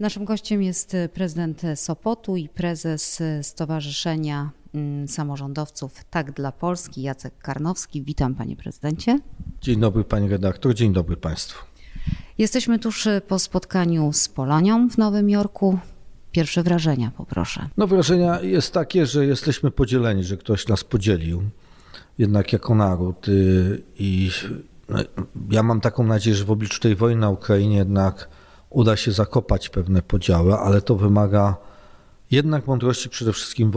Naszym gościem jest prezydent Sopotu i prezes Stowarzyszenia mm, Samorządowców Tak dla Polski, Jacek Karnowski. Witam panie prezydencie. Dzień dobry pani redaktor, dzień dobry państwu. Jesteśmy tuż po spotkaniu z Polonią w Nowym Jorku. Pierwsze wrażenia poproszę. No wrażenia jest takie, że jesteśmy podzieleni, że ktoś nas podzielił jednak jako naród y, i no, ja mam taką nadzieję, że w obliczu tej wojny na Ukrainie jednak uda się zakopać pewne podziały, ale to wymaga jednak mądrości przede wszystkim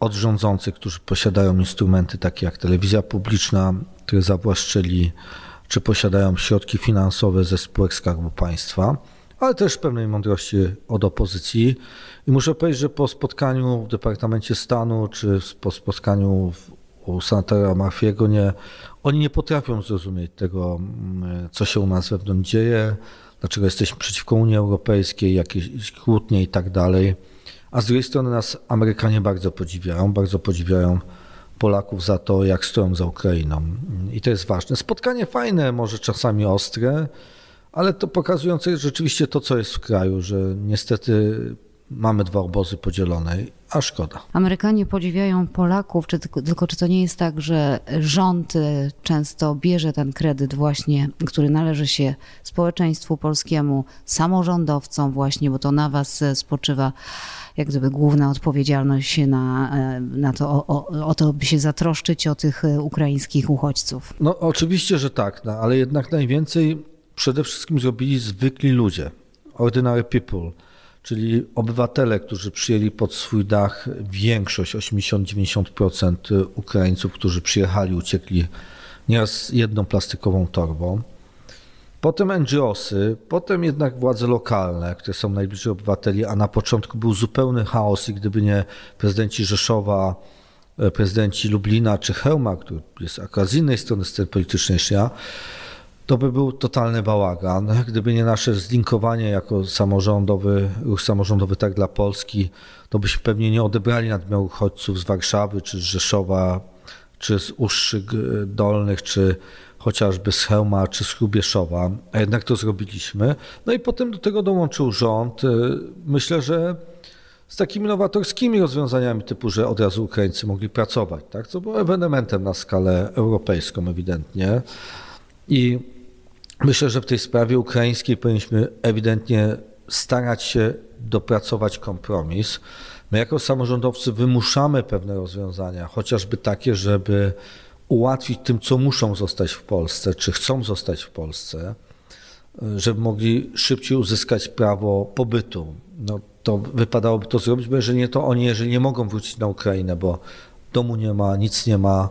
od rządzących, którzy posiadają instrumenty takie jak telewizja publiczna, które zawłaszczyli, czy posiadają środki finansowe ze spółek Skarbu Państwa, ale też pewnej mądrości od opozycji. I muszę powiedzieć, że po spotkaniu w Departamencie Stanu, czy po spotkaniu u senatora Marfiego, nie, oni nie potrafią zrozumieć tego, mm, co się u nas wewnątrz dzieje, dlaczego jesteśmy przeciwko Unii Europejskiej, jakieś kłótnie i tak dalej. A z drugiej strony nas Amerykanie bardzo podziwiają, bardzo podziwiają Polaków za to, jak stoją za Ukrainą. I to jest ważne. Spotkanie fajne, może czasami ostre, ale to pokazujące rzeczywiście to, co jest w kraju, że niestety mamy dwa obozy podzielone, a szkoda. Amerykanie podziwiają Polaków, czy tylko, tylko, czy to nie jest tak, że rząd y, często bierze ten kredyt właśnie, który należy się społeczeństwu polskiemu, samorządowcom właśnie, bo to na was y, spoczywa jak gdyby główna odpowiedzialność na, y, na to, o, o, o to, by się zatroszczyć o tych ukraińskich uchodźców. No oczywiście, że tak, no, ale jednak najwięcej przede wszystkim zrobili zwykli ludzie, ordinary people czyli obywatele, którzy przyjęli pod swój dach większość, 80-90% Ukraińców, którzy przyjechali, uciekli nieraz jedną plastikową torbą. Potem NGOsy, potem jednak władze lokalne, które są najbliżej obywateli, a na początku był zupełny chaos i gdyby nie prezydenci Rzeszowa, prezydenci Lublina czy Hełma, który jest akurat z innej strony sceny politycznej ja, to by był totalny bałagan. Gdyby nie nasze zlinkowanie jako samorządowy, ruch samorządowy tak dla Polski, to byśmy pewnie nie odebrali nadmiaru uchodźców z Warszawy, czy z Rzeszowa, czy z Uższyk Dolnych, czy chociażby z Chełma, czy z Hrubieszowa, a jednak to zrobiliśmy. No i potem do tego dołączył rząd. Myślę, że z takimi nowatorskimi rozwiązaniami typu, że od razu Ukraińcy mogli pracować, tak? co było ewenementem na skalę europejską ewidentnie. I myślę, że w tej sprawie ukraińskiej powinniśmy ewidentnie starać się dopracować kompromis. My jako samorządowcy wymuszamy pewne rozwiązania, chociażby takie, żeby ułatwić tym, co muszą zostać w Polsce, czy chcą zostać w Polsce, żeby mogli szybciej uzyskać prawo pobytu. No, to wypadałoby to zrobić, bo jeżeli nie, to oni, jeżeli nie mogą wrócić na Ukrainę, bo domu nie ma, nic nie ma,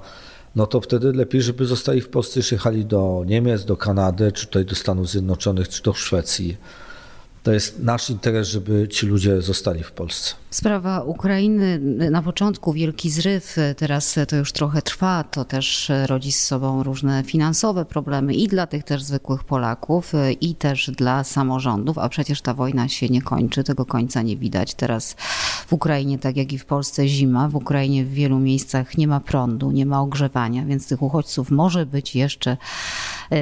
no to wtedy lepiej, żeby zostali w Polsce, jechali do Niemiec, do Kanady, czy tutaj do Stanów Zjednoczonych, czy do Szwecji. To jest nasz interes, żeby ci ludzie zostali w Polsce. Sprawa Ukrainy na początku wielki zryw, teraz to już trochę trwa, to też rodzi z sobą różne finansowe problemy i dla tych też zwykłych Polaków, i też dla samorządów, a przecież ta wojna się nie kończy, tego końca nie widać. Teraz w Ukrainie, tak jak i w Polsce, zima, w Ukrainie w wielu miejscach nie ma prądu, nie ma ogrzewania, więc tych uchodźców może być jeszcze,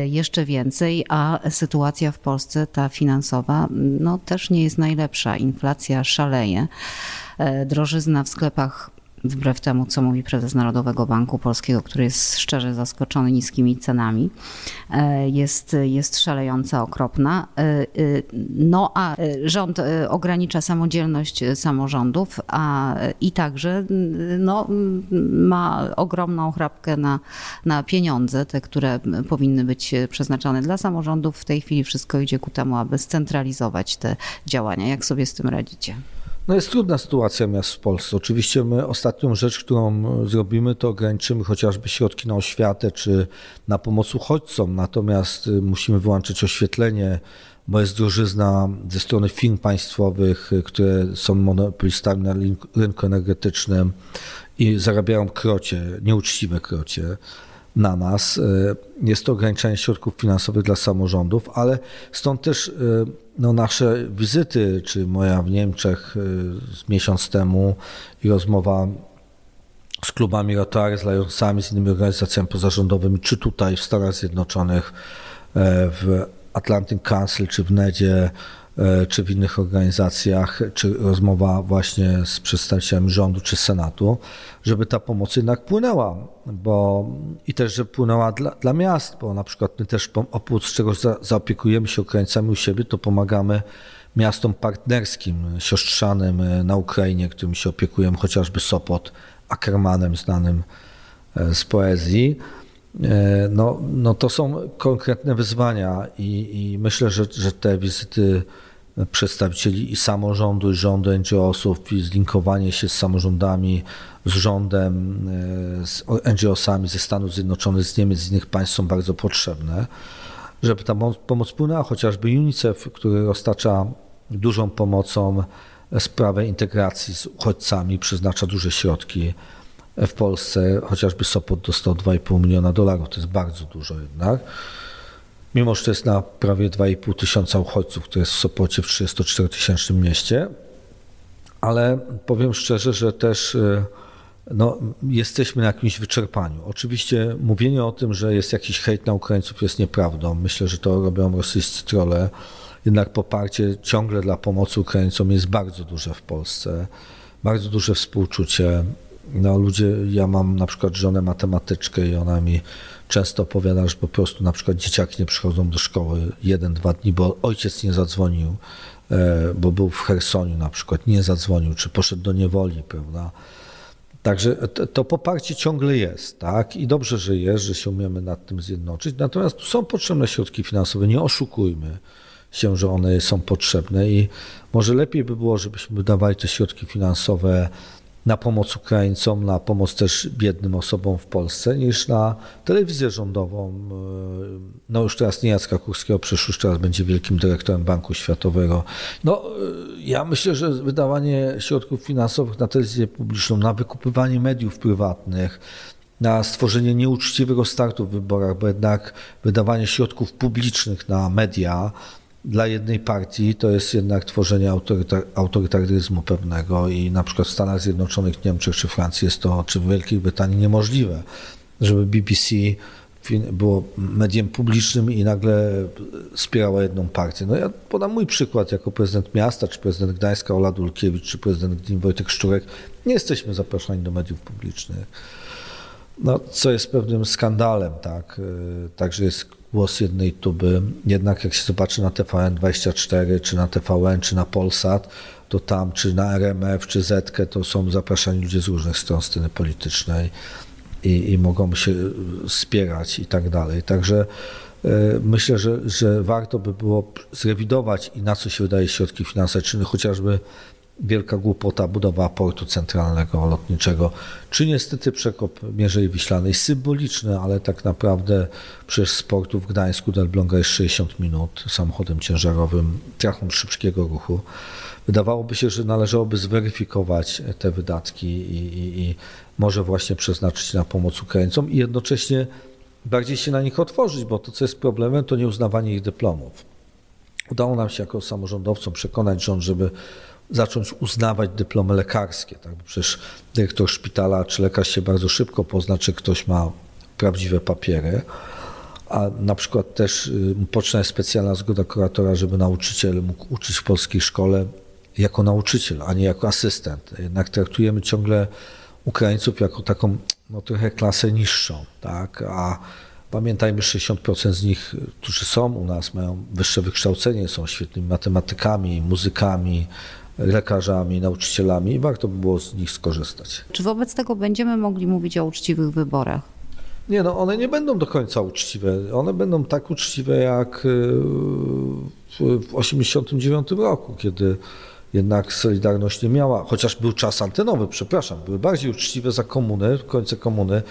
jeszcze więcej, a sytuacja w Polsce, ta finansowa, no też nie jest najlepsza. Inflacja szaleje. E, drożyzna w sklepach wbrew temu, co mówi prezes Narodowego Banku Polskiego, który jest szczerze zaskoczony niskimi cenami, e, jest, jest szalejąca, okropna. E, no a rząd ogranicza samodzielność samorządów, a i także no, ma ogromną chrapkę na, na pieniądze, te, które powinny być przeznaczone dla samorządów. W tej chwili wszystko idzie ku temu, aby scentralizować te działania. Jak sobie z tym radzicie? No jest trudna sytuacja miast w Polsce. Oczywiście my ostatnią rzecz, którą zrobimy, to ograniczymy chociażby środki na oświatę czy na pomoc uchodźcom, natomiast y, musimy wyłączyć oświetlenie, bo jest drożyzna ze strony firm państwowych, y, które są monopolistami na rynku energetycznym i zarabiają krocie, nieuczciwe krocie na nas. E, jest to ograniczenie środków finansowych dla samorządów, ale stąd też e, no, nasze wizyty, czy moja w Niemczech e, z miesiąc temu i rozmowa z klubami Rotary, z Lionsami, z innymi organizacjami pozarządowymi, czy tutaj w Stanach Zjednoczonych, w Atlantic Council, czy w NEDzie, czy w innych organizacjach, czy rozmowa właśnie z przedstawicielami rządu czy Senatu, żeby ta pomoc jednak płynęła, bo i też, że płynęła dla, dla miast, bo na przykład my też oprócz czego za, zaopiekujemy się Ukraińcami u siebie, to pomagamy miastom partnerskim, siostrzanym e, na Ukrainie, którym się opiekujemy, chociażby Sopot, Ackermanem znanym e, z poezji. E, no, no to są konkretne wyzwania i, i myślę, że, że te wizyty przedstawicieli i samorządu, i rządu NGO-sów, i zlinkowanie się z samorządami, z rządem, z NGO-sami ze Stanów Zjednoczonych, z Niemiec, z innych państw są bardzo potrzebne żeby ta pomoc płynęła, chociażby UNICEF, który roztacza dużą pomocą sprawę integracji z uchodźcami, przeznacza duże środki w Polsce, chociażby Sopot dostał 2,5 miliona dolarów, to jest bardzo dużo jednak. Mimo, że to jest na prawie 2,5 tysiąca uchodźców, które jest w Sopocie w 34-tysięcznym mieście, ale powiem szczerze, że też e, no, jesteśmy na jakimś wyczerpaniu. Oczywiście mówienie o tym, że jest jakiś hejt na Ukraińców jest nieprawdą. Myślę, że to robią rosyjscy trole. Jednak poparcie ciągle dla pomocy Ukraińcom jest bardzo duże w Polsce. Bardzo duże współczucie. No, ludzie, ja mam na przykład żonę matematyczkę i ona mi często opowiada, że po prostu na przykład dzieciaki nie przychodzą do szkoły jeden, dwa dni, bo ojciec nie zadzwonił, e, bo był w Hersoniu na przykład, nie zadzwonił, czy poszedł do niewoli, prawda? Także to poparcie ciągle jest, tak? I dobrze, że jest, że się umiemy nad tym zjednoczyć. Natomiast tu są potrzebne środki finansowe, nie oszukujmy się, że one są potrzebne i może lepiej by było, żebyśmy wydawali te środki finansowe na pomoc Ukraińcom, na pomoc też biednym osobom w Polsce, niż na telewizję rządową. No już teraz nie Jacka Kurskiego, przecież już teraz będzie wielkim dyrektorem Banku Światowego. No ja myślę, że wydawanie środków finansowych na telewizję publiczną, na wykupywanie mediów prywatnych, na stworzenie nieuczciwego startu w wyborach, bo jednak wydawanie środków publicznych na media dla jednej partii to jest jednak tworzenie autorytar autorytaryzmu pewnego i na przykład w Stanach Zjednoczonych, Niemczech czy Francji jest to, czy w Wielkiej Brytanii niemożliwe, żeby BBC było mediem publicznym i nagle wspierało jedną partię. No ja podam mój przykład jako prezydent miasta, czy prezydent Gdańska Ola Dulkiewicz, czy prezydent Gdyni Wojtek Szczurek. Nie jesteśmy zapraszani do mediów publicznych. No, co jest pewnym skandalem, tak? Y, także jest głos jednej tuby. Jednak jak się zobaczy na TVN24, czy na TVN, czy na Polsat, to tam, czy na RMF, czy Zetkę, to są zapraszani ludzie z różnych stron sceny politycznej i, i mogą się wspierać i tak dalej. Także y, myślę, że, że warto by było zrewidować i na co się wydaje środki finansowe, chociażby wielka głupota budowa portu centralnego lotniczego, czy niestety przekop Mierzei Wiślanej, symboliczny, ale tak naprawdę przez z portu w Gdańsku do Elbląga jest 60 minut samochodem ciężarowym, trachą szybkiego ruchu. Wydawałoby się, że należałoby zweryfikować te wydatki i, i, i może właśnie przeznaczyć na pomoc Ukraińcom i jednocześnie bardziej się na nich otworzyć, bo to, co jest problemem, to nieuznawanie ich dyplomów. Udało nam się jako samorządowcom przekonać rząd, żeby zacząć uznawać dyplomy lekarskie. Tak? Bo przecież dyrektor szpitala czy lekarz się bardzo szybko pozna, czy ktoś ma prawdziwe papiery. A na przykład też y, potrzebna jest specjalna zgoda kuratora, żeby nauczyciel mógł uczyć w polskiej szkole jako nauczyciel, a nie jako asystent. Jednak traktujemy ciągle Ukraińców jako taką no, trochę klasę niższą, tak? A pamiętajmy, 60% z nich, którzy są u nas, mają wyższe wykształcenie, są świetnymi matematykami, muzykami, lekarzami, nauczycielami i warto by było z nich skorzystać. Czy wobec tego będziemy mogli mówić o uczciwych wyborach? Nie, no one nie będą do końca uczciwe. One będą tak uczciwe jak y, w 1989 roku, kiedy jednak Solidarność nie miała, chociaż był czas antenowy, przepraszam, były bardziej uczciwe za komuny, w końcu komuny.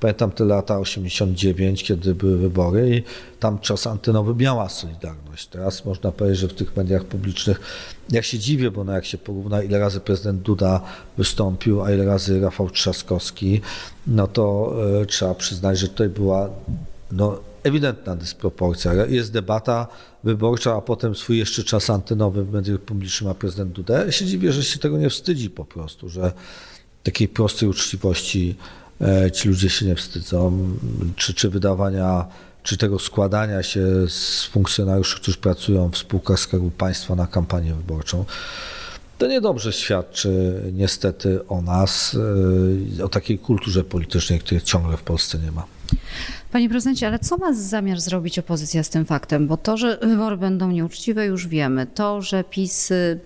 Pamiętam te lata 89, kiedy były wybory i tam czas antenowy miała Solidarność. Teraz można powiedzieć, że w tych mediach publicznych, ja się dziwię, bo no jak się porówna, ile razy prezydent Duda wystąpił, a ile razy Rafał Trzaskowski, no to y, trzeba przyznać, że tutaj była no, ewidentna dysproporcja. Jest debata wyborcza, a potem swój jeszcze czas antenowy w mediach publicznych ma prezydent Duda. Ja się dziwię, że się tego nie wstydzi po prostu, że takiej prostej uczciwości e, ci ludzie się nie wstydzą, czy, czy wydawania czy tego składania się z funkcjonariuszy, którzy pracują w spółkach Skarbu Państwa na kampanię wyborczą. To niedobrze świadczy niestety o nas, y, o takiej kulturze politycznej, której ciągle w Polsce nie ma. Panie prezydencie, ale co ma zamiar zrobić opozycja z tym faktem? Bo to, że wybory będą nieuczciwe, już wiemy. To, że PiS y,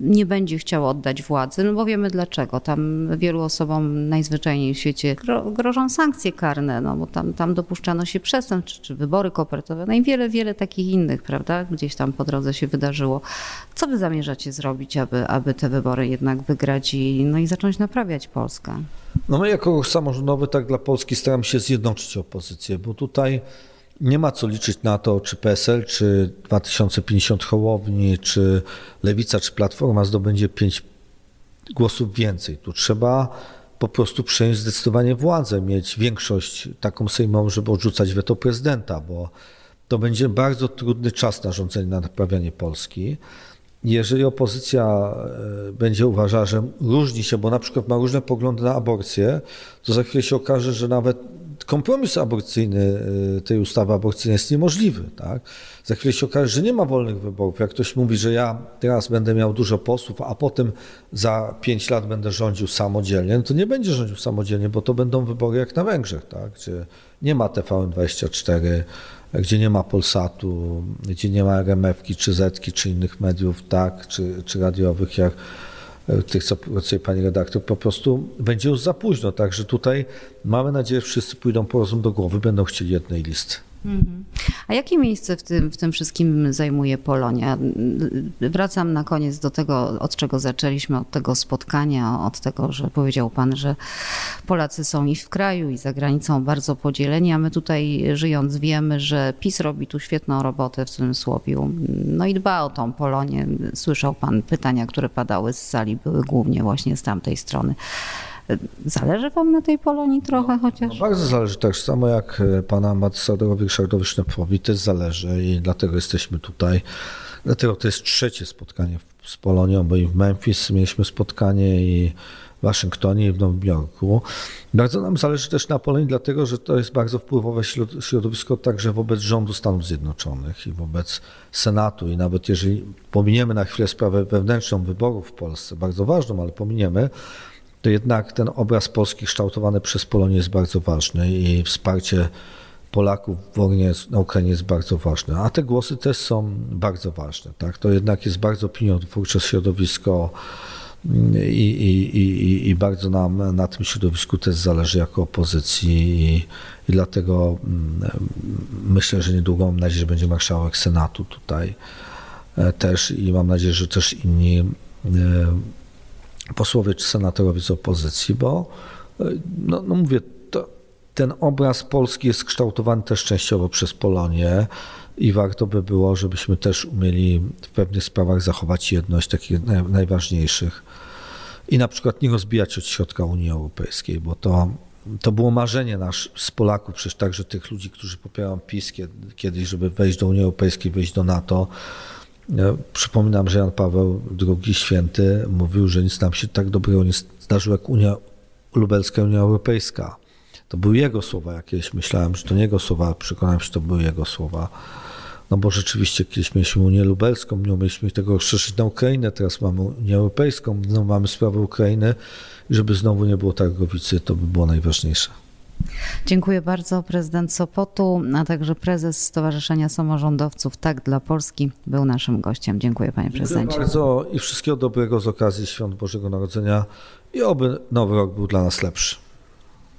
nie będzie chciał oddać władzy, no bo wiemy dlaczego. Tam wielu osobom najzwyczajniej w świecie gro, grożą sankcje karne, no bo tam, tam dopuszczano się przestępstw, czy, czy wybory kopertowe, no i wiele, wiele takich innych, prawda? Gdzieś tam po drodze się wydarzyło. Co wy zamierzacie zrobić, aby, aby te wybory jednak wygrać i, no i zacząć naprawiać Polskę? No my jako samorządowy tak dla Polski staramy się zjednoczyć opozycję, bo tutaj nie ma co liczyć na to, czy PSL, czy 2050 Hołowni, czy Lewica, czy Platforma zdobędzie pięć głosów więcej. Tu trzeba po prostu przejąć zdecydowanie władzę, mieć większość taką sejmową, żeby odrzucać weto prezydenta, bo to będzie bardzo trudny czas na rządzenie, na naprawianie Polski jeżeli opozycja e, będzie uważała, że różni się, bo na przykład ma różne poglądy na aborcję, to za chwilę się okaże, że nawet kompromis aborcyjny e, tej ustawy aborcyjnej jest niemożliwy. Tak? Za chwilę się okaże, że nie ma wolnych wyborów. Jak ktoś mówi, że ja teraz będę miał dużo posłów, a potem za pięć lat będę rządził samodzielnie, no to nie będzie rządził samodzielnie, bo to będą wybory jak na Węgrzech, tak? gdzie nie ma TVN24, gdzie nie ma Polsatu, gdzie nie ma RMF-ki, czy Zetki, czy innych mediów, tak, czy, czy radiowych, jak e, tych, co pracuje pani redaktor, po prostu będzie już za późno. Także tutaj mamy nadzieję, że wszyscy pójdą po rozum do głowy, będą chcieli jednej listy. A jakie miejsce w tym, w tym wszystkim zajmuje Polonia? Wracam na koniec do tego, od czego zaczęliśmy, od tego spotkania, od tego, że powiedział Pan, że Polacy są i w kraju, i za granicą bardzo podzieleni, a my tutaj żyjąc wiemy, że PiS robi tu świetną robotę w cudzysłowiu. No i dba o tą Polonię. Słyszał Pan pytania, które padały z sali, były głównie właśnie z tamtej strony. Zależy wam na tej Polonii trochę chociaż? No bardzo zależy, tak samo jak e, pana ambasadorowi Ryszardowi Sznepfowi też zależy i dlatego jesteśmy tutaj. Dlatego to jest trzecie spotkanie z Polonią, bo i w Memphis mieliśmy spotkanie i w Waszyngtonie i w Nowym Jorku. Bardzo nam zależy też na Polonii, dlatego że to jest bardzo wpływowe środowisko także wobec rządu Stanów Zjednoczonych i wobec Senatu. I nawet jeżeli pominiemy na chwilę sprawę wewnętrzną wyborów w Polsce, bardzo ważną, ale pominiemy, to jednak ten obraz Polski kształtowany przez Polonię jest bardzo ważny i wsparcie Polaków w wojnie na Ukrainie jest bardzo ważne. A te głosy też są bardzo ważne. Tak? To jednak jest bardzo opiniotwórcze środowisko i, i, i, i bardzo nam na tym środowisku też zależy jako opozycji i, i dlatego mm, myślę, że niedługo mam nadzieję, że będzie marszałek Senatu tutaj e, też i mam nadzieję, że też inni e, posłowie czy senatorowie z opozycji, bo e, no, no mówię, to, ten obraz Polski jest kształtowany też częściowo przez Polonię i warto by było, żebyśmy też umieli w pewnych sprawach zachować jedność takich najważniejszych i na przykład nie rozbijać od środka Unii Europejskiej, bo to, to było marzenie nasz z Polaków, przecież także tych ludzi, którzy popierają PiS kiedyś, żeby wejść do Unii Europejskiej, wejść do NATO, Przypominam, że Jan Paweł II Święty mówił, że nic nam się tak dobrego nie zdarzyło jak Unia Lubelska Unia Europejska. To były jego słowa jakieś. Myślałem, że to nie jego słowa, przekonałem się, że to były jego słowa. No bo rzeczywiście kiedyś mieliśmy Unię Lubelską, nie umieliśmy tego rozszerzyć na Ukrainę, teraz mamy Unię Europejską, mamy sprawę Ukrainy i żeby znowu nie było targowicy, to by było najważniejsze. Dziękuję bardzo. Prezydent Sopotu, a także prezes Stowarzyszenia Samorządowców Tak dla Polski był naszym gościem. Dziękuję panie prezydencie. Dziękuję bardzo i wszystkiego dobrego z okazji Świąt Bożego Narodzenia i oby nowy rok był dla nas lepszy.